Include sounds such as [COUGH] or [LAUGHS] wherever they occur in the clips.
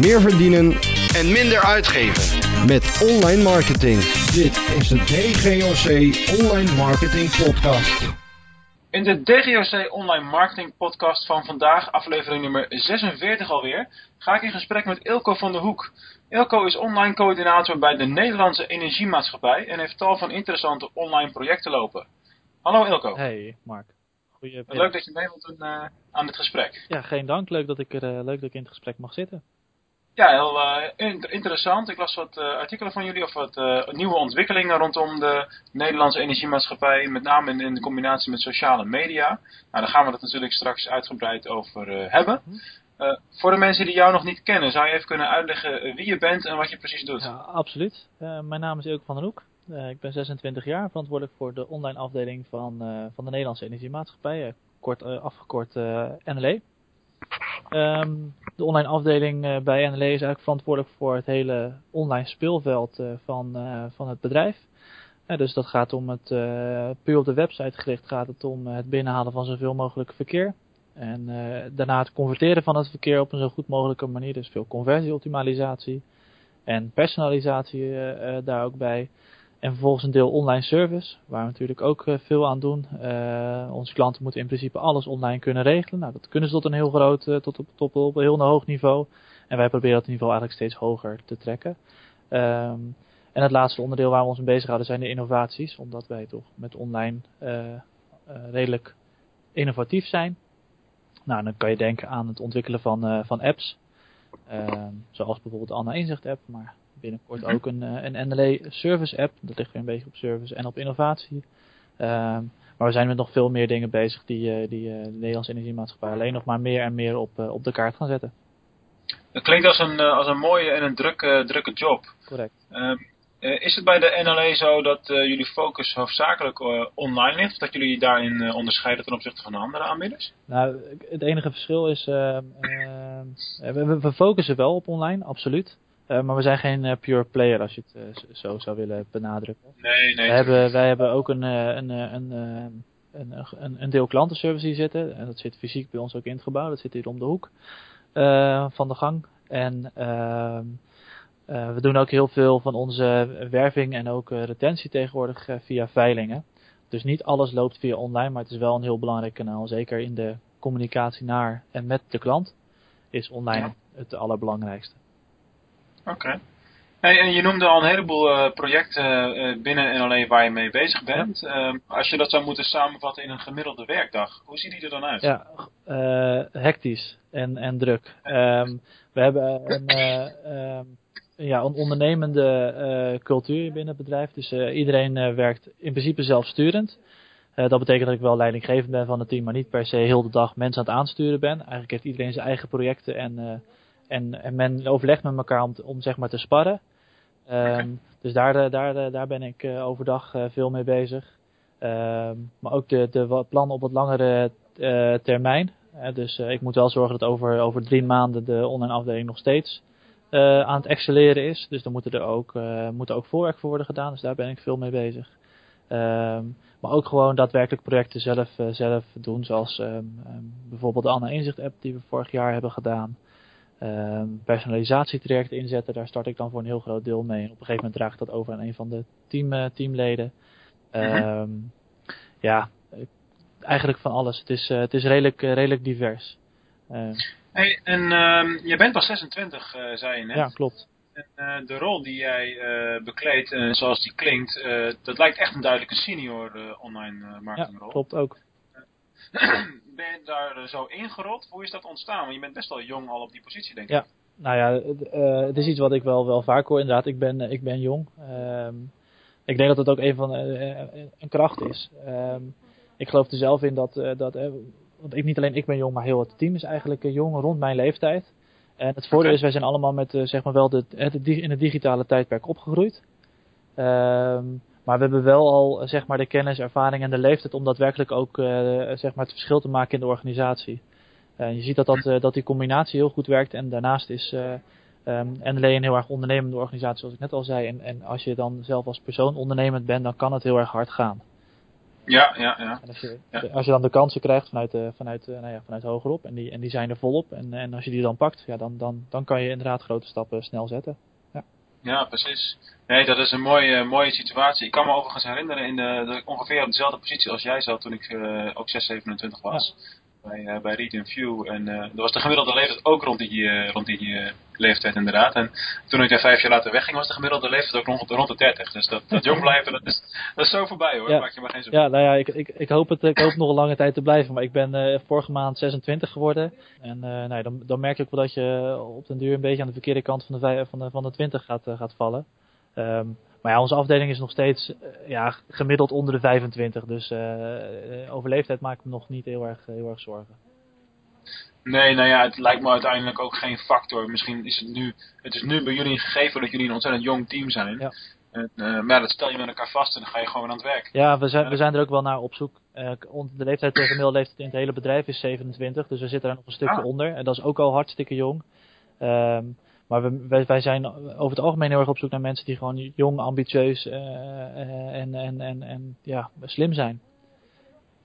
meer verdienen en minder uitgeven. met online marketing. Dit is de DGOC Online Marketing Podcast. In de DGOC Online Marketing Podcast van vandaag, aflevering nummer 46 alweer, ga ik in gesprek met Ilko van der Hoek. Ilko is online coördinator bij de Nederlandse Energiemaatschappij en heeft tal van interessante online projecten lopen. Hallo Ilko. Hey, Mark. Goeie Leuk dat je mee wilt doen uh, aan dit gesprek. Ja, geen dank. Leuk dat ik, er, uh, leuk dat ik in het gesprek mag zitten. Ja, heel uh, interessant. Ik las wat artikelen van jullie of wat nieuwe ontwikkelingen rondom de Nederlandse Energiemaatschappij, met name in, in de combinatie met sociale media. Nou, daar gaan we het natuurlijk straks uitgebreid over hebben. Uh, voor de mensen die jou nog niet kennen, zou je even kunnen uitleggen wie je bent en wat je precies doet? Ja, absoluut. Mijn naam is Ilke van den Hoek. Ik ben 26 jaar, verantwoordelijk voor de online afdeling van, van de Nederlandse Energiemaatschappij, kort afgekort NLE. Um, de online afdeling bij NLE is eigenlijk verantwoordelijk voor het hele online speelveld van, van het bedrijf. dus dat gaat om het, puur op de website gericht, gaat het om het binnenhalen van zoveel mogelijk verkeer. En daarna het converteren van het verkeer op een zo goed mogelijke manier. Dus veel conversieoptimalisatie en personalisatie daar ook bij. En vervolgens een deel online service, waar we natuurlijk ook veel aan doen. onze klanten moeten in principe alles online kunnen regelen. Nou, dat kunnen ze tot een heel groot, tot op, op een heel hoog niveau. En wij proberen dat niveau eigenlijk steeds hoger te trekken. Um, en het laatste onderdeel waar we ons mee bezighouden zijn de innovaties. Omdat wij toch met online redelijk innovatief zijn. Nou, dan kan je denken aan het ontwikkelen van, van apps. Uh, zoals bijvoorbeeld de Anna Inzicht app, maar binnenkort ook een, uh, een NLE service app. Dat ligt weer een beetje op service en op innovatie. Ehm, maar we zijn met nog veel meer dingen bezig die, eh, die de Nederlandse Energiemaatschappij alleen nog maar meer en meer op, op de kaart gaan zetten. Dat klinkt als een, als een mooie en een drukke, drukke job. Correct. Ehm, is het bij de NLE zo dat uh, jullie focus hoofdzakelijk uh, online ligt? Of dat jullie daarin onderscheiden ten opzichte van andere aanbieders? Nou, het enige verschil is, ehm, we, we, focussen wel op online, absoluut. Maar we zijn geen pure player als je het zo zou willen benadrukken. Nee, nee. Wij hebben, wij hebben ook een, een, een, een, een, een deel klantenservice hier zitten. En dat zit fysiek bij ons ook in het gebouw. Dat zit hier om de hoek van de gang. En ehm, we doen ook heel veel van onze werving en ook retentie tegenwoordig via veilingen. Dus niet alles loopt via online, maar het is wel een heel belangrijk kanaal. Zeker in de communicatie naar en met de klant is online ja. het allerbelangrijkste. Oké. Okay. Hey, en je noemde al een heleboel projecten binnen en alleen waar je mee bezig bent. Ja. als je dat zou moeten samenvatten in een gemiddelde werkdag, hoe ziet die er dan uit? Ja, hectisch en, en druk. Um, we hebben een ja, een ondernemende uh, cultuur binnen het bedrijf. Dus uh, iedereen uh, werkt in principe zelfsturend. dat betekent dat ik wel leidinggevend ben van het team, maar niet per se heel de dag mensen aan het aansturen ben. Eigenlijk heeft iedereen zijn eigen projecten en, en, en men overlegt met elkaar om, om zeg maar te sparren. Okay. Um, dus daar, daar, daar ben ik overdag veel mee bezig. Um, maar ook de, de plannen op wat langere termijn. dus ik moet wel zorgen dat over, over drie maanden de online afdeling nog steeds aan het excelleren is. Dus dan moeten er ook, moet er ook voorwerk voor worden gedaan. Dus daar ben ik veel mee bezig. Um, maar ook gewoon daadwerkelijk projecten zelf, zelf doen. Zoals um, bijvoorbeeld de Anna Inzicht app die we vorig jaar hebben gedaan. Personalisatietrajecten inzetten. Daar start ik dan voor een heel groot deel mee. Op een gegeven moment draag ik dat over aan een van de team, teamleden. -hmm. Ja, eigenlijk van alles. Het is, het is redelijk, redelijk divers. Hey, en uh, je bent pas 26, uh, zei je net. Ja, klopt. En uh, de rol die jij bekleedt, zoals die klinkt, dat lijkt echt een duidelijke senior online marketingrol. Ja, klopt ook. Ben je daar zo ingerold? Hoe is dat ontstaan? Want je bent best wel jong al op die positie, denk ik. Ja, nou ja, het is iets wat ik wel, wel vaak hoor inderdaad. Ik ben, ik ben jong. Um, ik denk dat het ook een van een kracht is. Um, ik geloof er zelf in dat, dat want ik, niet alleen ik ben jong, maar heel het team is eigenlijk jong rond mijn leeftijd. En het voordeel is, wij zijn allemaal met uh, zeg maar wel de, het, in het digitale tijdperk opgegroeid. Um, maar we hebben wel al zeg maar de kennis, ervaring en de leeftijd om daadwerkelijk ook uh, zeg maar het verschil te maken in de organisatie. Uh, je ziet dat, dat, uh, dat die combinatie heel goed werkt en daarnaast is um, NLE een heel erg ondernemende organisatie zoals ik net al zei. En, en als je dan zelf als persoon ondernemend bent, dan kan het heel erg hard gaan. Ja, ja, ja. En als, je, Ja. als je dan de kansen krijgt vanuit, eh, vanuit, eh, nou ja, vanuit hogerop en die, en die zijn er volop. En, en als je die dan pakt, ja, dan, dan, dan kan je inderdaad grote stappen snel zetten. Ja, precies. Nee, dat is een mooie, mooie situatie. Ik kan me overigens herinneren in de, ik ongeveer op dezelfde positie als jij zat toen ik eh, ook 6, 27 was. Bij, eh, bij Read and View. En eh dat was de gemiddelde leeftijd ook rond die, eh, rond die eh, leeftijd inderdaad. En toen ik daar vijf jaar later wegging was de gemiddelde leeftijd ook rond, rond de 30. Dus dat, dat jong blijven, dat is, dat is zo voorbij hoor. Ja. Maak je maar geen zorgen. Ja, nou ja, ik, ik, ik, hoop het, ik hoop nog een lange tijd te blijven. Maar ik ben eh, vorige maand 26 geworden. En eh, nou ja, dan, dan merk je ook wel dat je op den duur een beetje aan de verkeerde kant van de, van de, van de 20 gaat, eh, gaat vallen. Ehm, maar ja, onze afdeling is nog steeds eh, ja, gemiddeld onder de 25. Dus eh, eh, over leeftijd maak ik me nog niet heel erg, heel erg zorgen. Nee, nou ja, het lijkt me uiteindelijk ook geen factor. Misschien is het nu, het is nu bij jullie een gegeven dat jullie een ontzettend jong team zijn. Ja. En, eh, maar ja, dat stel je met elkaar vast en dan ga je gewoon aan het werk. Ja, we zijn, we zijn er ook wel naar op zoek. De leeftijd, de gemiddelde leeftijd in het hele bedrijf is 27, dus we zitten daar nog een stukje Ah. onder. En dat is ook al hartstikke jong. Ehm, maar we, wij, wij zijn over het algemeen heel erg op zoek naar mensen die gewoon jong, ambitieus eh, eh, en, en, en, en ja, slim zijn.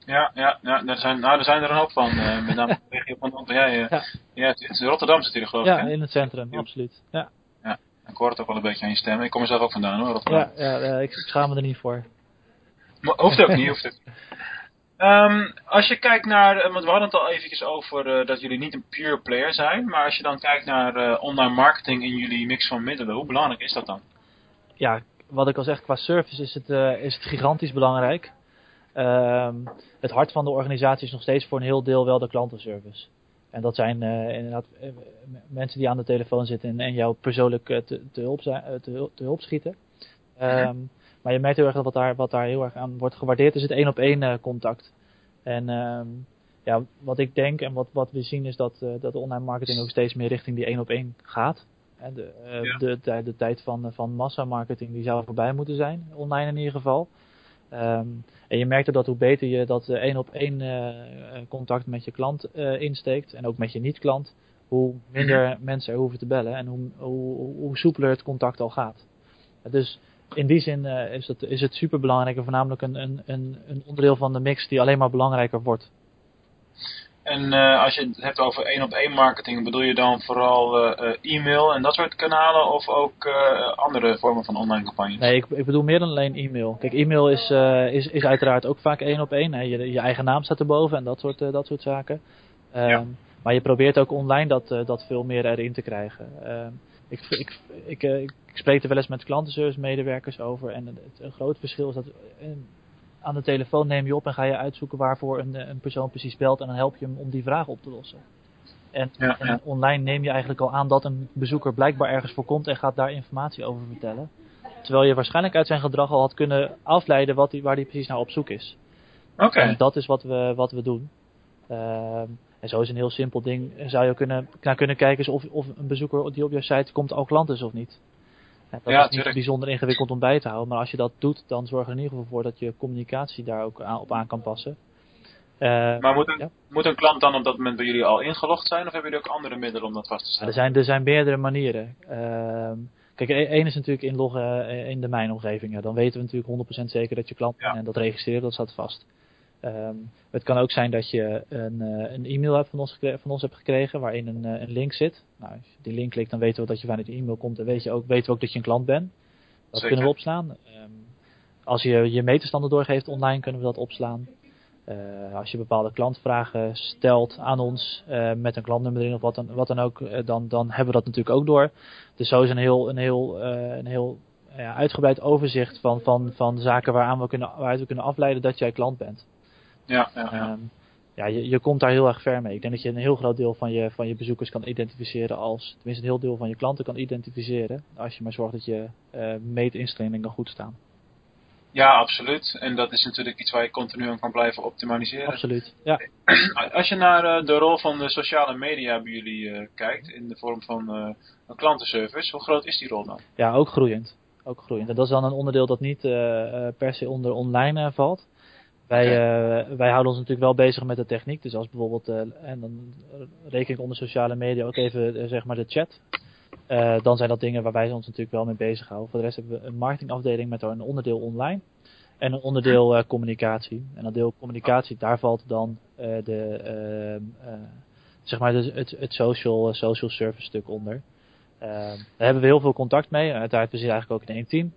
Ja, ja, ja daar, zijn, nou, daar zijn er een hoop van. eh, met name in [LAUGHS] de regio van eh, Ja. ja, het is Rotterdam zit hier geloof Ja, ik. hè? in het centrum, Ja. absoluut. Ja, Ik hoor het ook wel een beetje aan je stem. Ik kom er zelf ook vandaan hoor, Rotterdam. ja, ja ik schaam me er niet voor. Maar hoeft ook niet, hoeft ook niet. [LAUGHS] Ehm, als je kijkt naar, eh, want we hadden het al eventjes over eh, dat jullie niet een pure player zijn, maar als je dan kijkt naar eh, online marketing in jullie mix van middelen, hoe belangrijk is dat dan? ja, wat ik al zeg, qua service is het, is het gigantisch belangrijk. Ehm, het hart van de organisatie is nog steeds voor een heel deel wel de klantenservice. En dat zijn inderdaad mensen die aan de telefoon zitten en, en jou persoonlijk te, te, hulp, zijn, te, hulp- te hulp schieten. Ehm, maar je merkt heel erg dat wat daar, wat daar heel erg aan wordt gewaardeerd is het één op één eh, contact. En ehm, ja, wat ik denk en wat, wat we zien is dat, eh, dat de online marketing ook steeds meer richting die één op één gaat. En de, eh, Ja. de, de, de tijd van, van massamarketing die zou voorbij moeten zijn, online in ieder geval. Ehm, en je merkt dat hoe beter je dat eh, één op één eh, eh, contact met je klant eh, insteekt, en ook met je niet-klant, hoe minder mensen er hoeven te bellen en hoe, hoe, hoe soepeler het contact al gaat. Dus in die zin eh, is, het, is het super belangrijk en voornamelijk een, een, een, onderdeel van de mix die alleen maar belangrijker wordt. En eh, als je het hebt over één op één marketing, bedoel je dan vooral eh, e-mail en dat soort kanalen of ook andere vormen van online campagnes? Nee, ik, ik bedoel meer dan alleen e-mail. Kijk, e-mail is, is, is uiteraard ook vaak één op één. hè. Je, je eigen naam staat erboven en dat soort, dat soort zaken. Ehm, Ja. Maar je probeert ook online dat, dat veel meer erin te krijgen. Ehm, ik, ik, ik, eh, ik spreek er wel eens met klantenservice medewerkers over. En het, een groot verschil is dat eh, aan de telefoon neem je op en ga je uitzoeken waarvoor een, eh, een persoon precies belt. En dan help je hem om die vraag op te lossen. En, Ja, en ja. online neem je eigenlijk al aan dat een bezoeker blijkbaar ergens voor komt en gaat daar informatie over vertellen. Terwijl je waarschijnlijk uit zijn gedrag al had kunnen afleiden wat die, waar hij precies naar op zoek is. Oké, En dat is wat we, wat we doen. Ehm, en zo is een heel simpel ding. Zou je kunnen, naar kunnen kijken of, of een bezoeker die op je site komt al klant is of niet. Ja, dat Ja, is niet tuurlijk. bijzonder ingewikkeld om bij te houden. Maar als je dat doet, dan zorg er in ieder geval voor dat je communicatie daar ook aan, op aan kan passen. Eh, maar moet een, ja. moet een klant dan op dat moment bij jullie al ingelogd zijn of hebben jullie ook andere middelen om dat vast te stellen? er, zijn, er zijn meerdere manieren. Ehm, kijk, e- één is natuurlijk inloggen eh, in de mijnomgeving. Dan weten we natuurlijk 100% zeker dat je klant bent Ja. en dat registreren, dat staat vast. Ehm, het kan ook zijn dat je een, eh, een e-mail hebt van ons, van ons hebt gekregen waarin een, eh, een link zit. Nou, als je die link klikt, dan weten we dat je vanuit die e-mail komt en weet je ook, weten we ook dat je een klant bent. Dat Zeker. kunnen we opslaan. Ehm, als je je meterstanden doorgeeft online, kunnen we dat opslaan. Eh, als je bepaalde klantvragen stelt aan ons met een klantnummer erin of wat dan, wat dan ook, dan, dan hebben we dat natuurlijk ook door. Dus zo is een heel, een heel, een heel ja, uitgebreid overzicht van, van, van zaken waaraan we kunnen, waaruit we kunnen afleiden dat jij klant bent. Ja, ja, ja. Ehm, ja, je, je komt daar heel erg ver mee. Ik denk dat je een heel groot deel van je, van je bezoekers kan identificeren als, tenminste een heel deel van je klanten kan identificeren, als je maar zorgt dat je eh meetinstellingen goed staan. ja, absoluut. En dat is natuurlijk iets waar je continu aan kan blijven optimaliseren. Absoluut. Ja. [CLEARS THROAT] Als je naar eh, de rol van de sociale media bij jullie eh, kijkt, in de vorm van een klantenservice, hoe groot is die rol dan? Ja, ook groeiend. Ook groeiend. En dat is dan een onderdeel dat niet per se onder online valt. Wij, eh, wij houden ons natuurlijk wel bezig met de techniek. Dus als bijvoorbeeld, eh, en dan reken ik onder sociale media ook even eh, zeg maar de chat. Dan zijn dat dingen waar wij ons natuurlijk wel mee bezighouden. Voor de rest hebben we een marketingafdeling met een onderdeel online. En een onderdeel communicatie. En dat deel communicatie, daar valt dan de, zeg maar de, het, het social, social service stuk onder. daar hebben we heel veel contact mee. Uiteraard, we zitten eigenlijk ook in één team.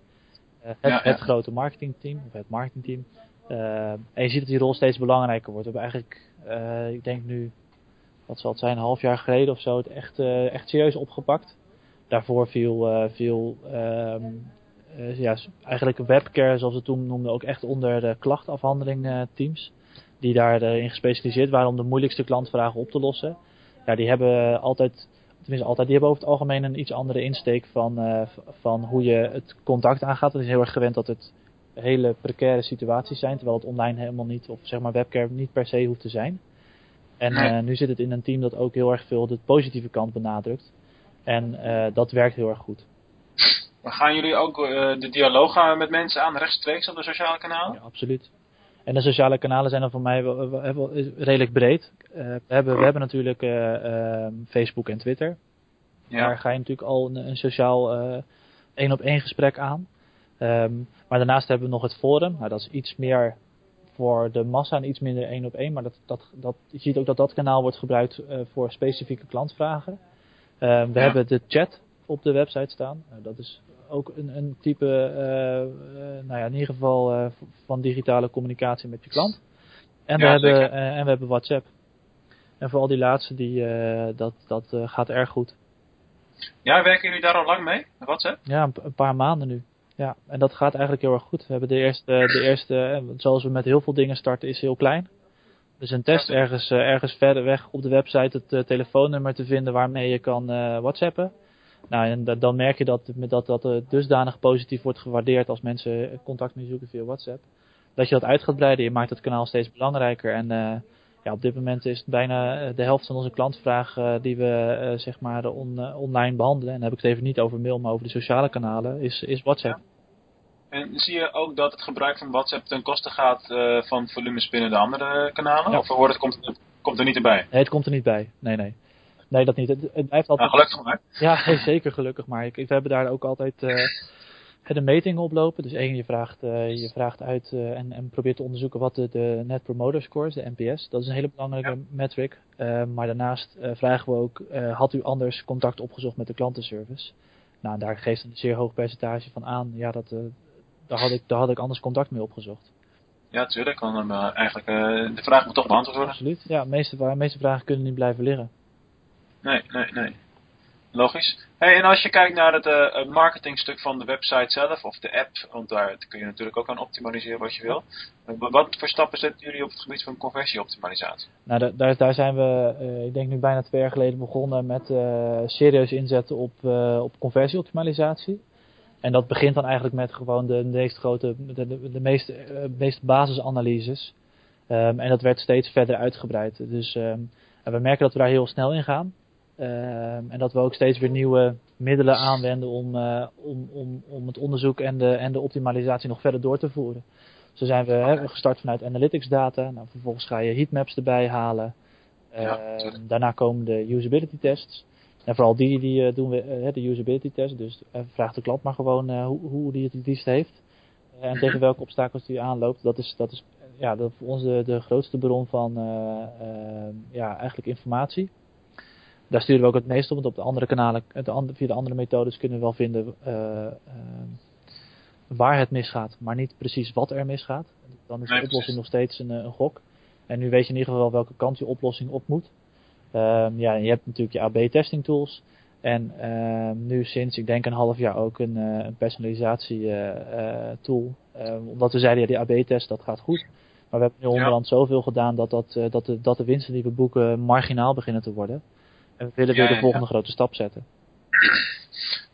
het, ja, het grote marketingteam, of het marketingteam. En je ziet dat die rol steeds belangrijker wordt. We hebben eigenlijk, ik denk nu, wat zal het zijn, een half jaar geleden of zo, het echt, echt serieus opgepakt. Daarvoor viel, uh, ja, eigenlijk webcare, zoals we toen noemden, ook echt onder de klachtafhandeling teams. Die daarin gespecialiseerd waren om de moeilijkste klantvragen op te lossen. Ja, die hebben altijd, tenminste altijd, die hebben over het algemeen een iets andere insteek van, van hoe je het contact aangaat. Het is heel erg gewend dat het hele precaire situaties zijn, terwijl het online helemaal niet, of zeg maar webcare niet per se hoeft te zijn. En nee. nu zit het in een team dat ook heel erg veel de positieve kant benadrukt. En dat werkt heel erg goed. Maar gaan jullie ook uh, de dialoog gaan met mensen aan rechtstreeks op de sociale kanalen? Ja, absoluut. En de sociale kanalen zijn dan voor mij wel, wel, wel redelijk breed. We, hebben, we hebben natuurlijk uh, Facebook en Twitter. Ja. Daar ga je natuurlijk al een, een sociaal één op één gesprek aan. Um, maar daarnaast hebben we nog het forum. Nou, dat is iets meer voor de massa en iets minder één op één. Maar dat, dat, dat, je ziet ook dat dat kanaal wordt gebruikt voor specifieke klantvragen. Uh, we ja. hebben de chat op de website staan. Uh, dat is ook een, een type, uh, uh, nou ja, in ieder geval van digitale communicatie met je klant. En, ja, we, hebben, en we hebben WhatsApp. En vooral die laatste, die, dat, dat gaat erg goed. Ja, werken jullie daar al lang mee, WhatsApp? Ja, een, een, paar maanden nu. Ja, en dat gaat eigenlijk heel erg goed. We hebben de eerste, de eerste zoals we met heel veel dingen starten, is heel klein. Dus een test ergens, ergens verder weg op de website het telefoonnummer te vinden waarmee je kan whatsappen. Nou, en dan merk je dat, dat dat dusdanig positief wordt gewaardeerd als mensen contact met je zoeken via WhatsApp. Dat je dat uit gaat breiden, je maakt het kanaal steeds belangrijker. En uh, ja, op dit moment is het bijna de helft van onze klantvraag uh, die we uh, zeg maar on, online behandelen. En dan heb ik het even niet over mail, maar over de sociale kanalen, is, is WhatsApp. En zie je ook dat het gebruik van WhatsApp ten koste gaat van volumes binnen de andere kanalen? Ja. Of wordt het, komt, het komt er niet erbij? Nee, het komt er niet bij. Nee, nee. Nee, dat niet. Het, het blijft altijd... Nou, gelukkig maar. Ja, [LAUGHS] zeker gelukkig maar. Ik, we hebben daar ook altijd uh, de metingen oplopen. Dus één, je vraagt, uh, je vraagt uit en, en probeert te onderzoeken wat de, de Net Promoter Score is, de NPS. Dat is een hele belangrijke ja. metric. maar daarnaast vragen we ook, had u anders contact opgezocht met de klantenservice? Nou, daar geeft een zeer hoog percentage van aan. Ja, dat, daar, had ik, daar had ik anders contact mee opgezocht. Ja, tuurlijk. Dan, eigenlijk, de vraag moet toch beantwoord worden. Absoluut. Ja, de meeste, de meeste vragen kunnen niet blijven liggen. Nee, nee, nee. Logisch. Hey, en als je kijkt naar het uh, marketingstuk van de website zelf, of de app, want daar kun je natuurlijk ook aan optimaliseren wat je wil. Uh, wat voor stappen zetten jullie op het gebied van conversieoptimalisatie? Nou, daar, daar zijn we, uh, ik denk nu bijna twee jaar geleden begonnen met serieus inzetten op, op conversieoptimalisatie. En dat begint dan eigenlijk met gewoon de, meest grote, de, de, de meest, meest basisanalyses. Um, en dat werd steeds verder uitgebreid. Dus um, we merken dat we daar heel snel in gaan. Uh, en dat we ook steeds weer nieuwe middelen aanwenden om, uh, om, om, om het onderzoek en de, en de optimalisatie nog verder door te voeren. Zo zijn we hè, gestart vanuit analytics data. Nou, vervolgens ga je heatmaps erbij halen. Uh, ja, daarna komen de usability tests. En vooral die, die uh, doen we, de usability test. Dus vraagt de klant maar gewoon hoe, hoe die het het liefst heeft. en [LAUGHS] tegen welke obstakels die aanloopt. Dat is, dat is ja, dat voor ons de, de grootste bron van ja, eigenlijk informatie daar sturen we ook het meest op, want op de andere kanalen, de andere, via de andere methodes kunnen we wel vinden uh, uh, waar het misgaat, maar niet precies wat er misgaat. Dan is de oplossing nog steeds een, een, gok. En nu weet je in ieder geval welke kant je oplossing op moet. Um, ja, je hebt natuurlijk je AB-testing tools. En uh, nu sinds, ik denk een half jaar ook een, uh, een personalisatie uh, tool. Um, omdat we zeiden, ja, die AB-test, dat gaat goed. Maar we hebben nu onderhand ja. zoveel gedaan dat, dat, dat, de, dat de winsten die we boeken marginaal beginnen te worden. En we willen weer de volgende grote stap zetten.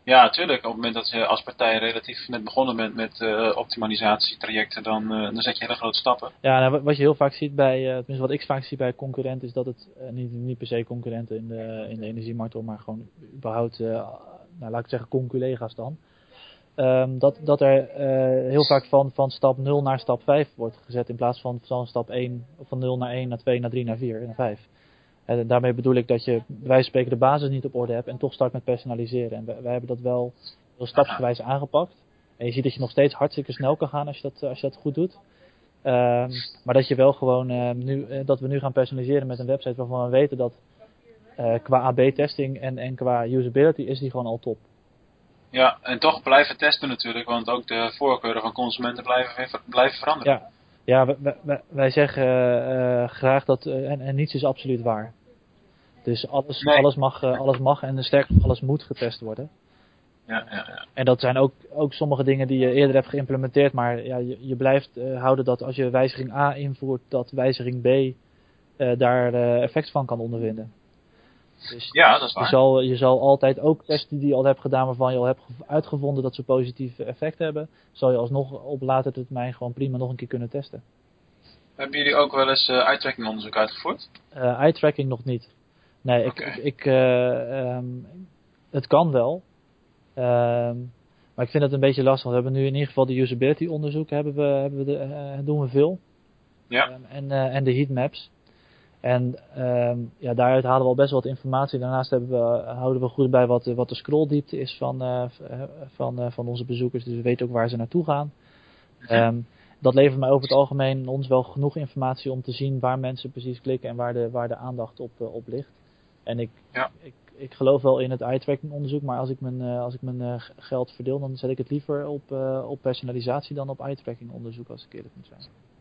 Ja, tuurlijk. Op het moment dat je als partij relatief net begonnen bent met uh, optimalisatietrajecten, dan, uh, dan zet je hele grote stappen. Ja, nou, wat je heel vaak ziet bij, uh, tenminste wat ik vaak zie bij concurrenten, is dat het niet, niet per se concurrenten in de, in de energiemarkt, maar gewoon überhaupt, nou, laat ik zeggen, conculega's dan. Um, dat, dat er heel vaak van, van stap 0 naar stap 5 wordt gezet in plaats van van stap 1, van 0 naar 1, naar 2, naar 3, naar 4 en naar 5. En daarmee bedoel ik dat je bij wijze van spreken de basis niet op orde hebt en toch start met personaliseren. En wij, wij hebben dat wel heel stapsgewijs aangepakt. En je ziet dat je nog steeds hartstikke snel kan gaan als je dat, als je dat goed doet. Ehm, maar dat je wel gewoon ehm, nu, eh, dat we nu gaan personaliseren met een website waarvan we weten dat eh, qua AB-testing en, en qua usability is die gewoon al top. Ja, en toch blijven testen natuurlijk, want ook de voorkeuren van consumenten blijven, blijven veranderen. Ja, ja wij, wij, zeggen uh, graag dat, en, en niets is absoluut waar. Dus alles, alles, mag, alles mag en sterker alles moet getest worden. Ja, ja, ja. En dat zijn ook, ook sommige dingen die je eerder hebt geïmplementeerd, maar ja, je, je blijft uh, houden dat als je wijziging A invoert, dat wijziging B uh, daar uh, effect van kan ondervinden. Dus ja, dat is waar. Je zal, je zal altijd ook testen die je al hebt gedaan waarvan je al hebt uitgevonden dat ze positief effect hebben, zal je alsnog op later termijn gewoon prima nog een keer kunnen testen. Hebben jullie ook wel eens eye-tracking onderzoek uitgevoerd? eye-tracking nog niet. Nee, okay. ik, ik um, het kan wel. Um, maar ik vind het een beetje lastig. We hebben nu in ieder geval de usability onderzoek hebben we, hebben we de, uh, doen we veel. Ja. Um, en, en de heatmaps. En um, ja, daaruit halen we al best wel wat informatie. Daarnaast hebben we, houden we goed bij wat, wat de scrolldiepte is van, uh, van, van onze bezoekers. Dus we weten ook waar ze naartoe gaan. Um, dat levert mij over het algemeen ons wel genoeg informatie om te zien waar mensen precies klikken en waar de, waar de aandacht op, op ligt. En ik, ja. ik, ik geloof wel in het eye-tracking onderzoek, maar als ik mijn, als ik mijn geld verdeel, dan zet ik het liever op, op personalisatie dan op eye-tracking onderzoek, als ik eerlijk moet zijn.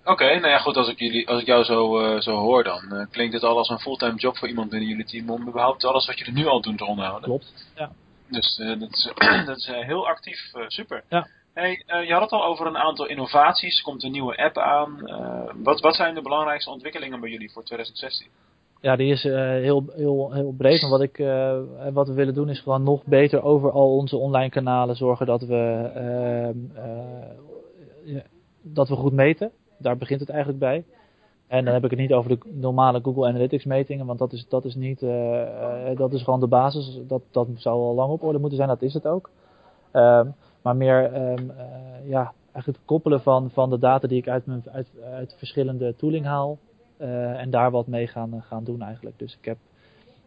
Oké, okay, nou ja goed, als ik, jullie, als ik jou zo, zo hoor, dan klinkt het al als een fulltime job voor iemand binnen jullie team om überhaupt alles wat je er nu al doet te onderhouden. Klopt, ja. Dus dat is, [CLEARS THROAT] dat is heel actief, super. Ja. Hey, je had het al over een aantal innovaties, er komt een nieuwe app aan. wat, wat zijn de belangrijkste ontwikkelingen bij jullie voor 2016? Ja, die is heel, heel, heel breed. Maar wat, ik, wat we willen doen is gewoon nog beter over al onze online kanalen zorgen dat we, ja, dat we goed meten. Daar begint het eigenlijk bij. En dan heb ik het niet over de normale Google Analytics metingen, want dat is, dat is niet, dat is gewoon de basis. Dat, dat zou al lang op orde moeten zijn, dat is het ook. Um, maar meer, um, ja, eigenlijk het koppelen van, van de data die ik uit, mijn, uit, uit verschillende tooling haal. En daar wat mee gaan, gaan doen eigenlijk. Dus ik heb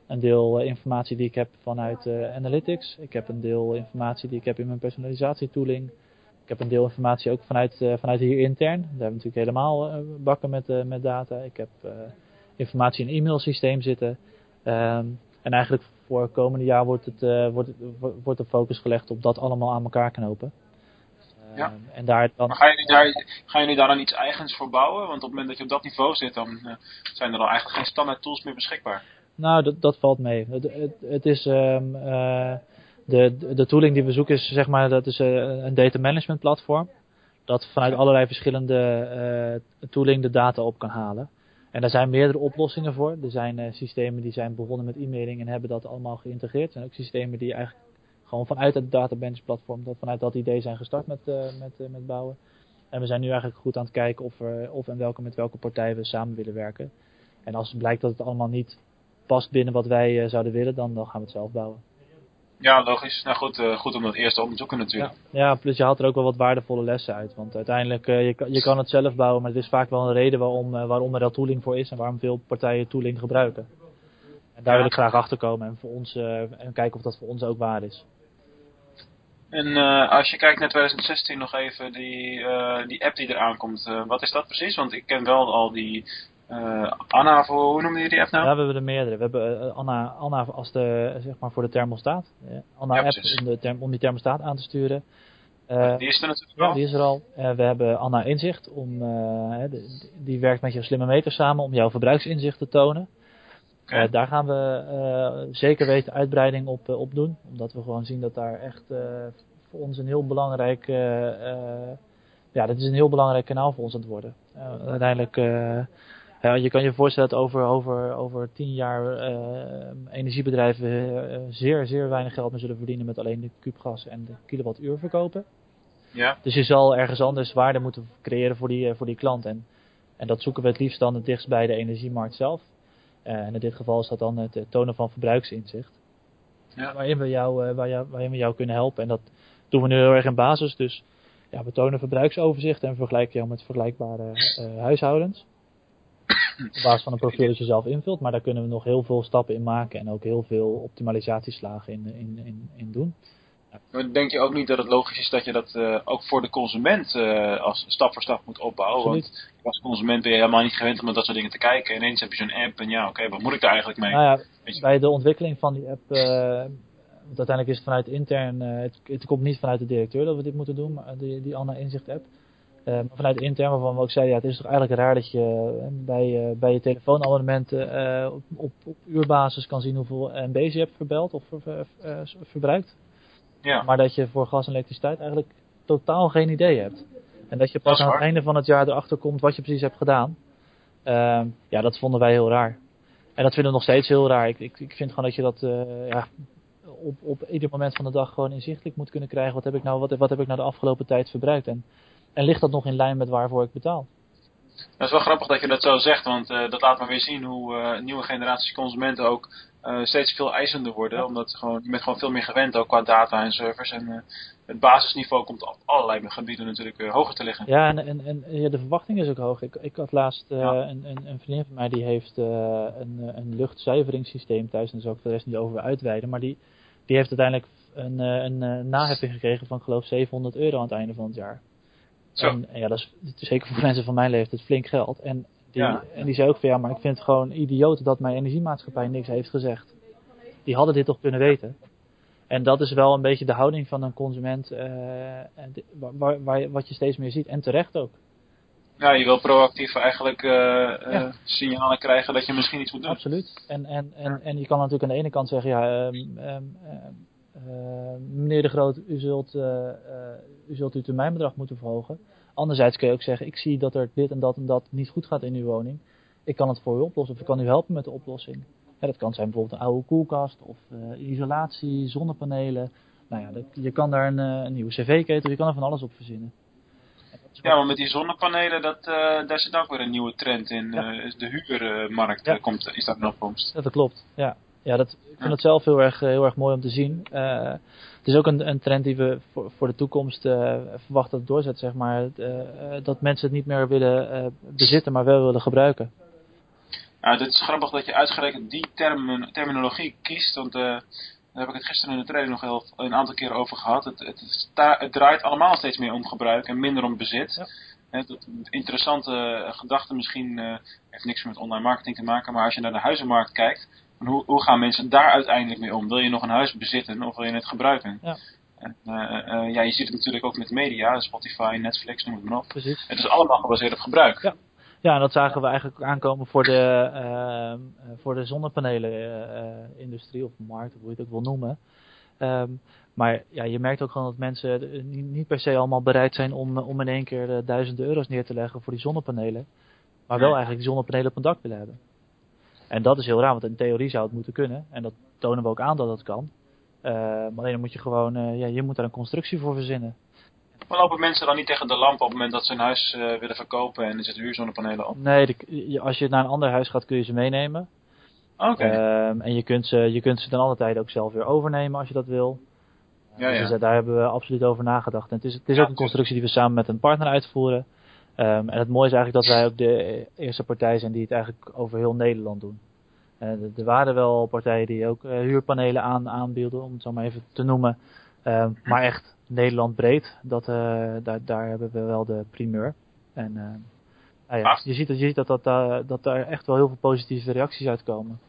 een deel informatie die ik heb vanuit Analytics. Ik heb een deel informatie die ik heb in mijn personalisatietooling. Ik heb een deel informatie ook vanuit, vanuit hier intern. Daar hebben we natuurlijk helemaal bakken met, met data. Ik heb informatie in een e-mailsysteem zitten. Um, en eigenlijk voor het komende jaar wordt, het, wordt, wordt de focus gelegd op dat allemaal aan elkaar knopen. Ja. En daar dan... Maar gaan jullie, daar, gaan jullie daar dan iets eigens voor bouwen? Want op het moment dat je op dat niveau zit, dan uh, zijn er al eigenlijk geen standaard tools meer beschikbaar. Nou, dat, dat valt mee. Het, het, het is um, uh, de, de tooling die we zoeken is zeg maar dat is uh, een data management platform. Dat vanuit allerlei verschillende tooling de data op kan halen. En daar zijn meerdere oplossingen voor. Er zijn systemen die zijn begonnen met e-mailing en hebben dat allemaal geïntegreerd. Er zijn ook systemen die eigenlijk gewoon vanuit het database platform, dat vanuit dat idee zijn gestart met, uh, met, uh, met bouwen. En we zijn nu eigenlijk goed aan het kijken of, er, of en welke met welke partijen we samen willen werken. En als het blijkt dat het allemaal niet past binnen wat wij uh, zouden willen, dan, dan gaan we het zelf bouwen. Ja, logisch. Nou goed, goed om dat eerst te onderzoeken natuurlijk. Ja, ja, plus je haalt er ook wel wat waardevolle lessen uit. Want uiteindelijk, je, kan, je kan het zelf bouwen, maar het is vaak wel een reden waarom, waarom er dat tooling voor is en waarom veel partijen tooling gebruiken. En daar ja. wil ik graag achter komen en, voor ons, en kijken of dat voor ons ook waar is. En als je kijkt naar 2016 nog even, die, die app die eraan komt, wat is dat precies? Want ik ken wel al die Anna, voor, hoe noemde je die app nou? Ja, we hebben er meerdere. We hebben Anna, Anna als de, zeg maar voor de thermostaat. Anna ja, app om, de term, om die thermostaat aan te sturen. die is er natuurlijk ja, die is er al. we hebben Anna Inzicht, om, de, die werkt met jouw slimme meter samen om jouw verbruiksinzicht te tonen. Okay. Daar gaan we zeker weten uitbreiding op, op doen. Omdat we gewoon zien dat daar echt voor ons een heel belangrijk... ja, dat is een heel belangrijk kanaal voor ons aan het worden. uiteindelijk... ja, je kan je voorstellen dat over, over, over tien jaar energiebedrijven zeer, zeer weinig geld meer zullen verdienen met alleen de kuubgas en de kilowattuur verkopen. Ja. Dus je zal ergens anders waarde moeten creëren voor die, voor die klant. En, en dat zoeken we het liefst dan het dichtst bij de energiemarkt zelf. En in dit geval is dat dan het tonen van verbruiksinzicht. Ja. Waarin, we jou, waar jou, waarin we jou kunnen helpen. En dat doen we nu heel erg in basis. Dus ja, we tonen verbruiksoverzicht en vergelijken jou met vergelijkbare huishoudens. Op basis van een profiel dat je zelf invult. Maar daar kunnen we nog heel veel stappen in maken. En ook heel veel optimalisatieslagen in, in, in, in doen. Maar denk je ook niet dat het logisch is dat je dat uh, ook voor de consument uh, als stap voor stap moet opbouwen? Absoluut. Want als consument ben je helemaal niet gewend om naar dat soort dingen te kijken. En ineens heb je zo'n app en ja, oké, okay, wat moet ik daar eigenlijk mee? Nou ja, bij de ontwikkeling van die app, uh, want uiteindelijk is het vanuit intern, het, het, komt niet vanuit de directeur dat we dit moeten doen, maar die, die Anna Inzicht app. Uh, vanuit intern waarvan we ook zeiden, ja, het is toch eigenlijk raar dat je bij, uh, bij je telefoonabonnementen uh, op, op, op, uurbasis kan zien hoeveel MB's je hebt verbeld of ver, verbruikt. Ja. Maar dat je voor gas en elektriciteit eigenlijk totaal geen idee hebt. En dat je pas aan het einde van het jaar erachter komt wat je precies hebt gedaan. Ehm, ja, dat vonden wij heel raar. En dat vinden we nog steeds heel raar. Ik, ik, ik vind gewoon dat je dat ja, op, op ieder moment van de dag gewoon inzichtelijk moet kunnen krijgen. Wat heb ik nou, wat, wat heb ik nou de afgelopen tijd verbruikt? En en ligt dat nog in lijn met waarvoor ik betaal? Dat is wel grappig dat je dat zo zegt, want uh, dat laat maar weer zien hoe uh, nieuwe generaties consumenten ook uh, steeds veel eisender worden. Ja. Omdat gewoon, je bent gewoon veel meer gewend ook qua data en servers. En het basisniveau komt op allerlei gebieden natuurlijk hoger te liggen. Ja, en, en, en ja, de verwachting is ook hoog. Ik, ik had laatst ja. een, een, een, vriendin van mij die heeft een, een luchtzuiveringssysteem thuis. En daar zal ik de rest niet over uitweiden. Maar die, die heeft uiteindelijk een, een, een naheffing gekregen van geloof 700 euro aan het einde van het jaar. Zo. En, en ja, dat is, zeker voor mensen van mijn leeftijd flink geld. En die, Ja. en die zei ook van ja, maar ik vind het gewoon idioot dat mijn energiemaatschappij niks heeft gezegd. Die hadden dit toch kunnen weten. En dat is wel een beetje de houding van een consument, eh, waar, waar, wat je steeds meer ziet. En terecht ook. Ja, je wil proactief eigenlijk eh, eh, signalen krijgen dat je misschien iets moet doen. Absoluut. En, en, en, en je kan natuurlijk aan de ene kant zeggen, ja, ehm, ehm, ehm, eh, meneer de Groot, u zult, eh, eh, u zult uw termijnbedrag moeten verhogen. Anderzijds kun je ook zeggen, ik zie dat er dit en dat en dat niet goed gaat in uw woning. Ik kan het voor u oplossen of ik kan u helpen met de oplossing. Ja, dat kan zijn bijvoorbeeld een oude koelkast of eh, isolatie, zonnepanelen. Nou ja, dat, je kan daar een, eh, een nieuwe cv-ketel, je kan er van alles op verzinnen. Dat Ja, maar met die zonnepanelen, dat, eh, daar zit ook weer een nieuwe trend in. Ja. Eh, de huurmarkt Ja. eh, komt, is daar een opkomst. Ja, dat klopt. Ja, ja dat, ik vind het zelf heel erg, eh, heel erg mooi om te zien. Eh, het is ook een, een trend die we voor, voor de toekomst eh, verwachten dat het doorzet, zeg maar. Het, dat mensen het niet meer willen bezitten, maar wel willen gebruiken. Ja, dit is grappig dat je uitgerekend die termen, terminologie kiest, want daar heb ik het gisteren in de training nog heel, een aantal keren over gehad. Het, het, het draait allemaal steeds meer om gebruik en minder om bezit. Ja. Dat- interessante gedachte misschien, heeft niks met online marketing te maken, maar als je naar de huizenmarkt kijkt, hoe, hoe gaan mensen daar uiteindelijk mee om? Wil je nog een huis bezitten of wil je het gebruiken? Ja. En, eh, eh, ja, je ziet het natuurlijk ook met media, Spotify, Netflix, noem het maar op. Precies. Het is allemaal gebaseerd op gebruik. Ja. Ja, en dat zagen we eigenlijk aankomen voor de, ehm, eh, voor de zonnepanelen-industrie, of markt, hoe je het ook wil noemen. Ehm, maar ja, je merkt ook gewoon dat mensen niet, niet per se allemaal bereid zijn om, om in één keer duizenden euro's neer te leggen voor die zonnepanelen. Maar wel eigenlijk die zonnepanelen op een dak willen hebben. En dat is heel raar, want in theorie zou het moeten kunnen. En dat tonen we ook aan dat het kan. Eh, maar alleen dan moet je gewoon, eh, ja, je moet daar een constructie voor verzinnen. Maar lopen mensen dan niet tegen de lamp op het moment dat ze een huis eh, willen verkopen en er zitten huurzonnepanelen op? Nee, de- als je naar een ander huis gaat kun je ze meenemen. Oké. Ehm, en je kunt, ze, je kunt ze ten alle tijde ook zelf weer overnemen als je dat wil. ja, ja. Dus daar hebben we absoluut over nagedacht. En het is, het is Ja, ook een constructie die we samen met een partner uitvoeren. Ehm, en het mooie is eigenlijk dat wij ook de eerste partij zijn die het eigenlijk over heel Nederland doen. Eh, er- er waren wel partijen die ook eh, huurpanelen aan, aanbieden, om het zo maar even te noemen. Ehm, maar echt Nederland breed, dat, eh, daar, daar hebben we wel de primeur. En eh, nou ja, Ah. je ziet, dat, je ziet dat, dat, daar- dat daar echt wel heel veel positieve reacties uitkomen.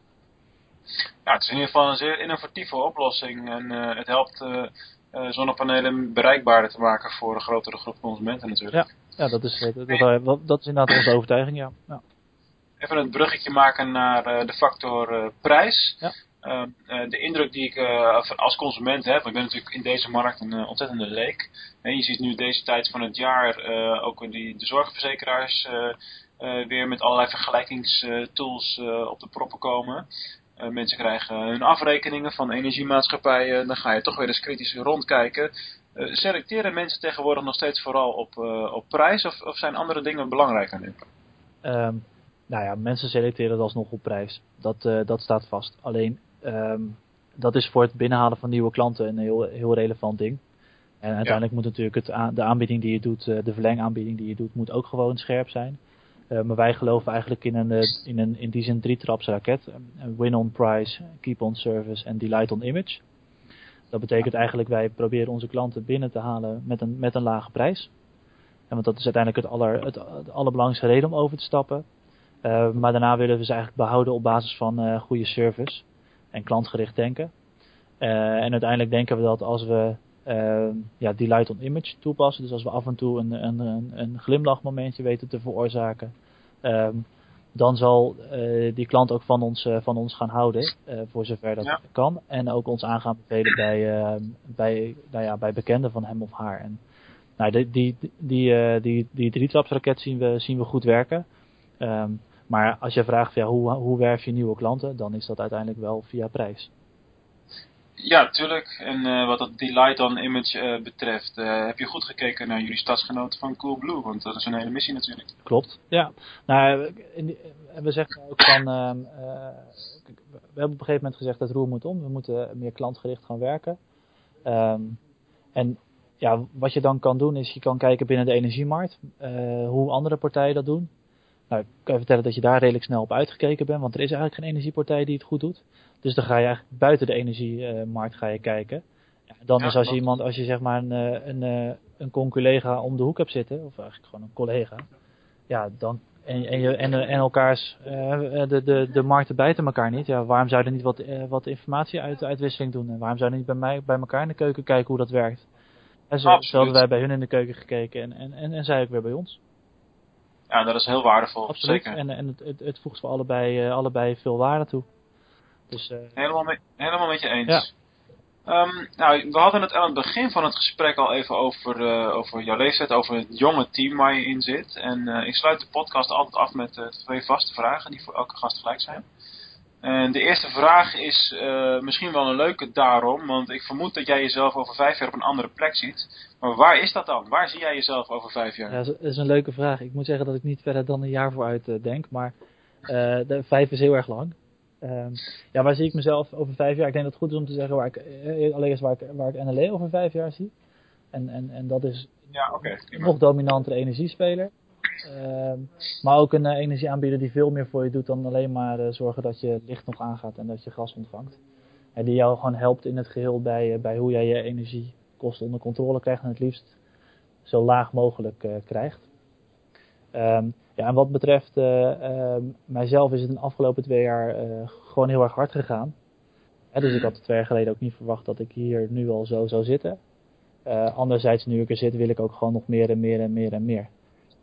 Ja, het is in ieder geval een zeer innovatieve oplossing en eh, het helpt eh, eh, zonnepanelen bereikbaarder te maken voor een grotere groep consumenten natuurlijk. Ja, dat is, dat, dat, dat, is inderdaad onze overtuiging, ja. ja. Even een bruggetje maken naar eh, de factor eh, prijs. Ja. Eh, eh, de indruk die ik als consument heb, ik ben natuurlijk in deze markt een ontzettende leek. En je ziet nu deze tijd van het jaar ook die, de zorgverzekeraars weer met allerlei vergelijkingstools op de proppen komen. Mensen krijgen hun afrekeningen van energiemaatschappijen. Dan ga je toch weer eens kritisch rondkijken. Eh, selecteren mensen tegenwoordig nog steeds vooral op, eh, op prijs of, of zijn andere dingen belangrijker nu? Ehm, nou ja, mensen selecteren het alsnog op prijs. Dat, eh, dat staat vast. Alleen, ehm, dat is voor het binnenhalen van nieuwe klanten een heel, heel relevant ding. En uiteindelijk moet natuurlijk het aan, de aanbieding die je doet, de verlengaanbieding die je doet, moet ook gewoon scherp zijn. Maar wij geloven eigenlijk in een, in een in die zin drie traps raket. Win on price, keep on service en delight on image. Dat betekent eigenlijk wij proberen onze klanten binnen te halen met een, met een lage prijs. En want dat is uiteindelijk het, aller, het, allerbelangrijkste reden om over te stappen. Uh, maar daarna willen we ze eigenlijk behouden op basis van uh, goede service en klantgericht denken. Uh, en uiteindelijk denken we dat als we ja, Delight on Image toepassen, dus als we af en toe een, een, een, een glimlachmomentje weten te veroorzaken, um, dan zal uh, die klant ook van ons, uh, van ons gaan houden, uh, voor zover dat Ja. kan. En ook ons aan gaan bevelen bij, bij, nou ja, bij bekenden van hem of haar. En, nou, die, die, die, die, die drietrapsraket zien we, zien we goed werken. Um, maar als je vraagt ja, hoe, hoe werf je nieuwe klanten, dan is dat uiteindelijk wel via prijs. Ja, tuurlijk. En uh, wat dat Delight on Image uh, betreft, uh, heb je goed gekeken naar jullie stadsgenoten van Coolblue, want dat is een hele missie natuurlijk. Klopt, ja. Nou, we zeggen ook van, uh, we hebben op een gegeven moment gezegd dat roer moet om, we moeten meer klantgericht gaan werken. Um, en ja, wat je dan kan doen is, je kan kijken binnen de energiemarkt, hoe andere partijen dat doen. Nou, ik kan je vertellen dat je daar redelijk snel op uitgekeken bent, want er is eigenlijk geen energiepartij die het goed doet. Dus dan ga je eigenlijk buiten de energiemarkt ga je kijken. Ja, dan Ja, is als je iemand, als je zeg maar een, eh, een, eh, een conculega om de hoek hebt zitten, of eigenlijk gewoon een collega, ja, dan en, en, je, en, en elkaars eh, de, de, de markten bijten elkaar niet. Ja, waarom zou je niet wat, wat informatie uit, uitwisseling doen? En waarom zou je niet bij mij bij elkaar in de keuken kijken hoe dat werkt? En zo, Absoluut. zo hadden wij bij hun in de keuken gekeken en, en, en, en zij ook weer bij ons. Ja, dat is heel waardevol, Absoluut. zeker. En, en het, het, het voegt voor allebei, eh, allebei veel waarde toe. Dus eh, Helemaal, mee, helemaal met je eens. Ja. Ehm, nou, we hadden het aan het begin van het gesprek al even over, eh, over jouw leeftijd, over het jonge team waar je in zit. En ik sluit de podcast altijd af met twee vaste vragen die voor elke gast gelijk zijn. En de eerste vraag is eh, misschien wel een leuke daarom, want ik vermoed dat jij jezelf over vijf jaar op een andere plek ziet. Maar waar is dat dan? Waar zie jij jezelf over vijf jaar? ja, dat is een leuke vraag. Ik moet zeggen dat ik niet verder dan een jaar vooruit eh, denk, maar eh, de vijf is heel erg lang. Ehm, ja, waar zie ik mezelf over vijf jaar? Ik denk dat het goed is om te zeggen waar ik, allereerst waar ik, waar ik NLE over vijf jaar zie. En, en, en dat is Ja, prima. nog dominantere energiespeler. Ehm, maar ook een eh, energieaanbieder die veel meer voor je doet dan alleen maar eh, zorgen dat je licht nog aangaat en dat je gas ontvangt. En die jou gewoon helpt in het geheel bij, eh, bij hoe jij je energiekosten onder controle krijgt en het liefst zo laag mogelijk krijgt. Ehm, ja, en wat betreft eh, ehm, mijzelf is het in de afgelopen twee jaar gewoon heel erg hard gegaan. Dus ik had twee jaar geleden ook niet verwacht dat ik hier nu al zo zou zitten. Anderzijds, nu ik er zit, wil ik ook gewoon nog meer en meer en meer en meer.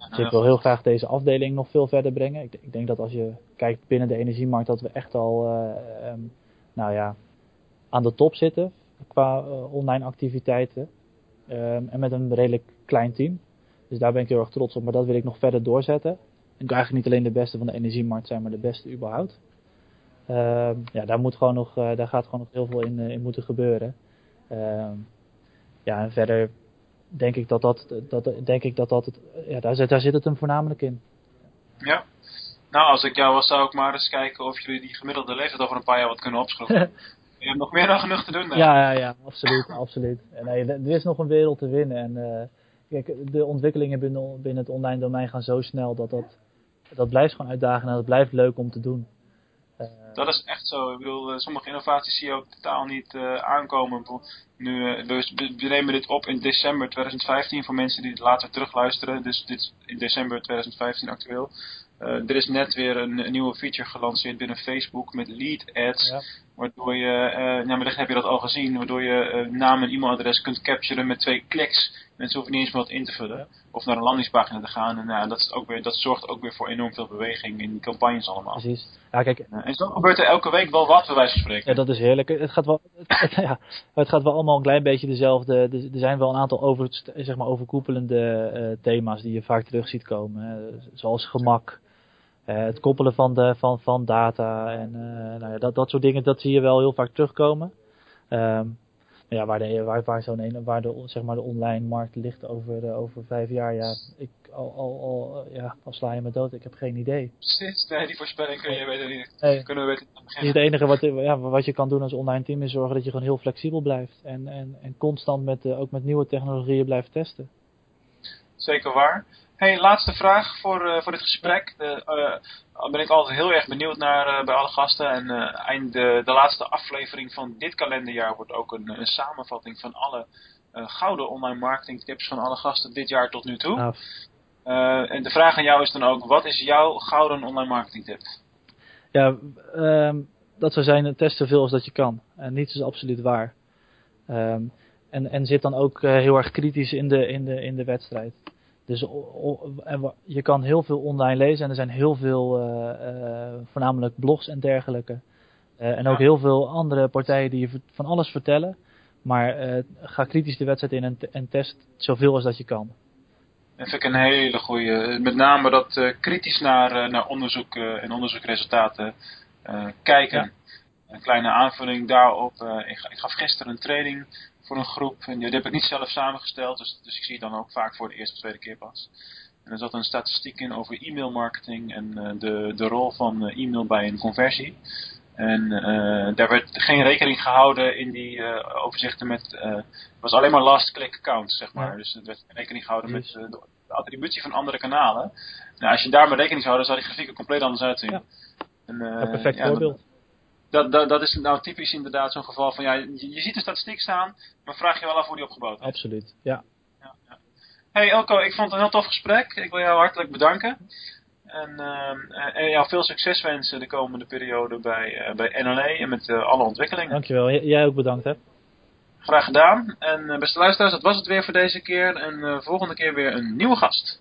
Dus ik wil heel graag deze afdeling nog veel verder brengen. Ik, ik denk dat als je kijkt binnen de energiemarkt, dat we echt al, eh, ehm, nou ja, aan de top zitten qua eh, online activiteiten. Ehm, en met een redelijk klein team. Dus daar ben ik heel erg trots op. Maar dat wil ik nog verder doorzetten. Ik wil eigenlijk niet alleen de beste van de energiemarkt zijn, maar de beste überhaupt. Ehm, ja, daar, moet gewoon nog, eh, daar gaat gewoon nog heel veel in, in moeten gebeuren. Ja, en verder denk ik dat dat, dat, denk ik dat, dat het, ja, daar, zit- daar zit het hem voornamelijk in. Ja. Nou, als ik jou was, zou ik maar eens kijken of jullie die gemiddelde leeftijd over een paar jaar wat kunnen opschroeven. [LAUGHS] je hebt nog meer dan genoeg te doen. Ja, ja, ja, absoluut, absoluut. En nee, er is nog een wereld te winnen. En eh, kijk, de ontwikkelingen binnen, binnen het online domein gaan zo snel dat dat, dat blijft gewoon uitdagend en dat blijft leuk om te doen. Eh, Dat is echt zo. Ik bedoel, eh, sommige innovaties zie je ook totaal niet eh, aankomen. Nu, we, we nemen dit op in december 2015 voor mensen die het later terugluisteren. Dus dit is in december 2015 actueel. Er is net weer een, een nieuwe feature gelanceerd binnen Facebook met lead ads. Ja. Waardoor je, eh nou, wellicht heb je dat al gezien, waardoor je eh, naam en e-mailadres kunt capturen met twee kliks. Mensen hoeven niet eens meer wat in te vullen. Of naar een landingspagina te gaan. En nou, dat, is ook weer, dat zorgt ook weer voor enorm veel beweging in die campagnes allemaal. precies. Ja, kijk, en zo gebeurt er elke week wel wat, bij wijze van spreken. Ja, dat is heerlijk. Het gaat wel, het, ja, het gaat wel allemaal een klein beetje dezelfde. Er zijn wel een aantal over, zeg maar, overkoepelende eh, thema's die je vaak terug ziet komen. Hè. Zoals gemak, eh, het koppelen van, de, van, van data en eh, nou ja, dat, dat soort dingen, dat zie je wel heel vaak terugkomen. Maar ja, waar, de, waar, waar, zo'n ene- waar de, zeg maar de online markt ligt over, over vijf jaar, ja, ik, al, al, al, ja, al sla je me dood, ik heb geen idee. Precies, nee, die voorspelling kun je weten niet. Nee. Kunnen we weten het enige wat, ja, wat je kan doen als online team is zorgen dat je gewoon heel flexibel blijft. En, en, en constant met, eh, ook met nieuwe technologieën blijft testen. Zeker waar. Hey, laatste vraag voor, uh, voor dit gesprek. De, uh, ben ik altijd heel erg benieuwd naar uh, bij alle gasten. En eind de, de laatste aflevering van dit kalenderjaar wordt ook een, een samenvatting van alle gouden online marketing tips van alle gasten dit jaar tot nu toe. Ah. en de vraag aan jou is dan ook, wat is jouw gouden online marketing tip? Ja, um, dat zou zijn, test zoveel als dat je kan. En niets is absoluut waar. Um, en, en zit dan ook heel erg kritisch in de, in de, in de wedstrijd. Dus je kan heel veel online lezen en er zijn heel veel, uh, uh, voornamelijk blogs en dergelijke. Uh, en ook heel veel andere partijen die je van alles vertellen. Maar ga kritisch de wedstrijd in en, en, test zoveel als dat je kan. Dat vind ik een hele goede. Met name dat kritisch naar, naar onderzoek en onderzoekresultaten kijken. Ja. Een kleine aanvulling daarop. Ik, ik, gaf gisteren een training voor een groep. En die, heb ik niet zelf samengesteld, dus, dus ik zie het dan ook vaak voor de eerste of tweede keer pas. En er zat een statistiek in over e-mail marketing en uh, de, de rol van uh, e-mail bij een conversie. En uh, daar werd geen rekening gehouden in die overzichten met, het was alleen maar last click count, zeg maar. Ja. Dus er werd rekening gehouden met de, de, attributie van andere kanalen. Nou, als je daar maar rekening zou houden, zou die grafieken compleet anders uitzien. Ja. En, perfect voorbeeld dat, dat, dat is nou typisch inderdaad zo'n geval van, ja, je, je, ziet de statistiek staan, maar vraag je wel af hoe die opgebouwd is. Absoluut, ja. ja, ja. Hey Elko, ik vond het een heel tof gesprek. Ik wil jou hartelijk bedanken. En, uh, en jou veel succes wensen de komende periode bij, uh, bij NLA en met uh, alle ontwikkelingen. Dankjewel, J jij ook bedankt hè. Graag gedaan. En beste luisteraars, dat was het weer voor deze keer. En volgende keer weer een nieuwe gast.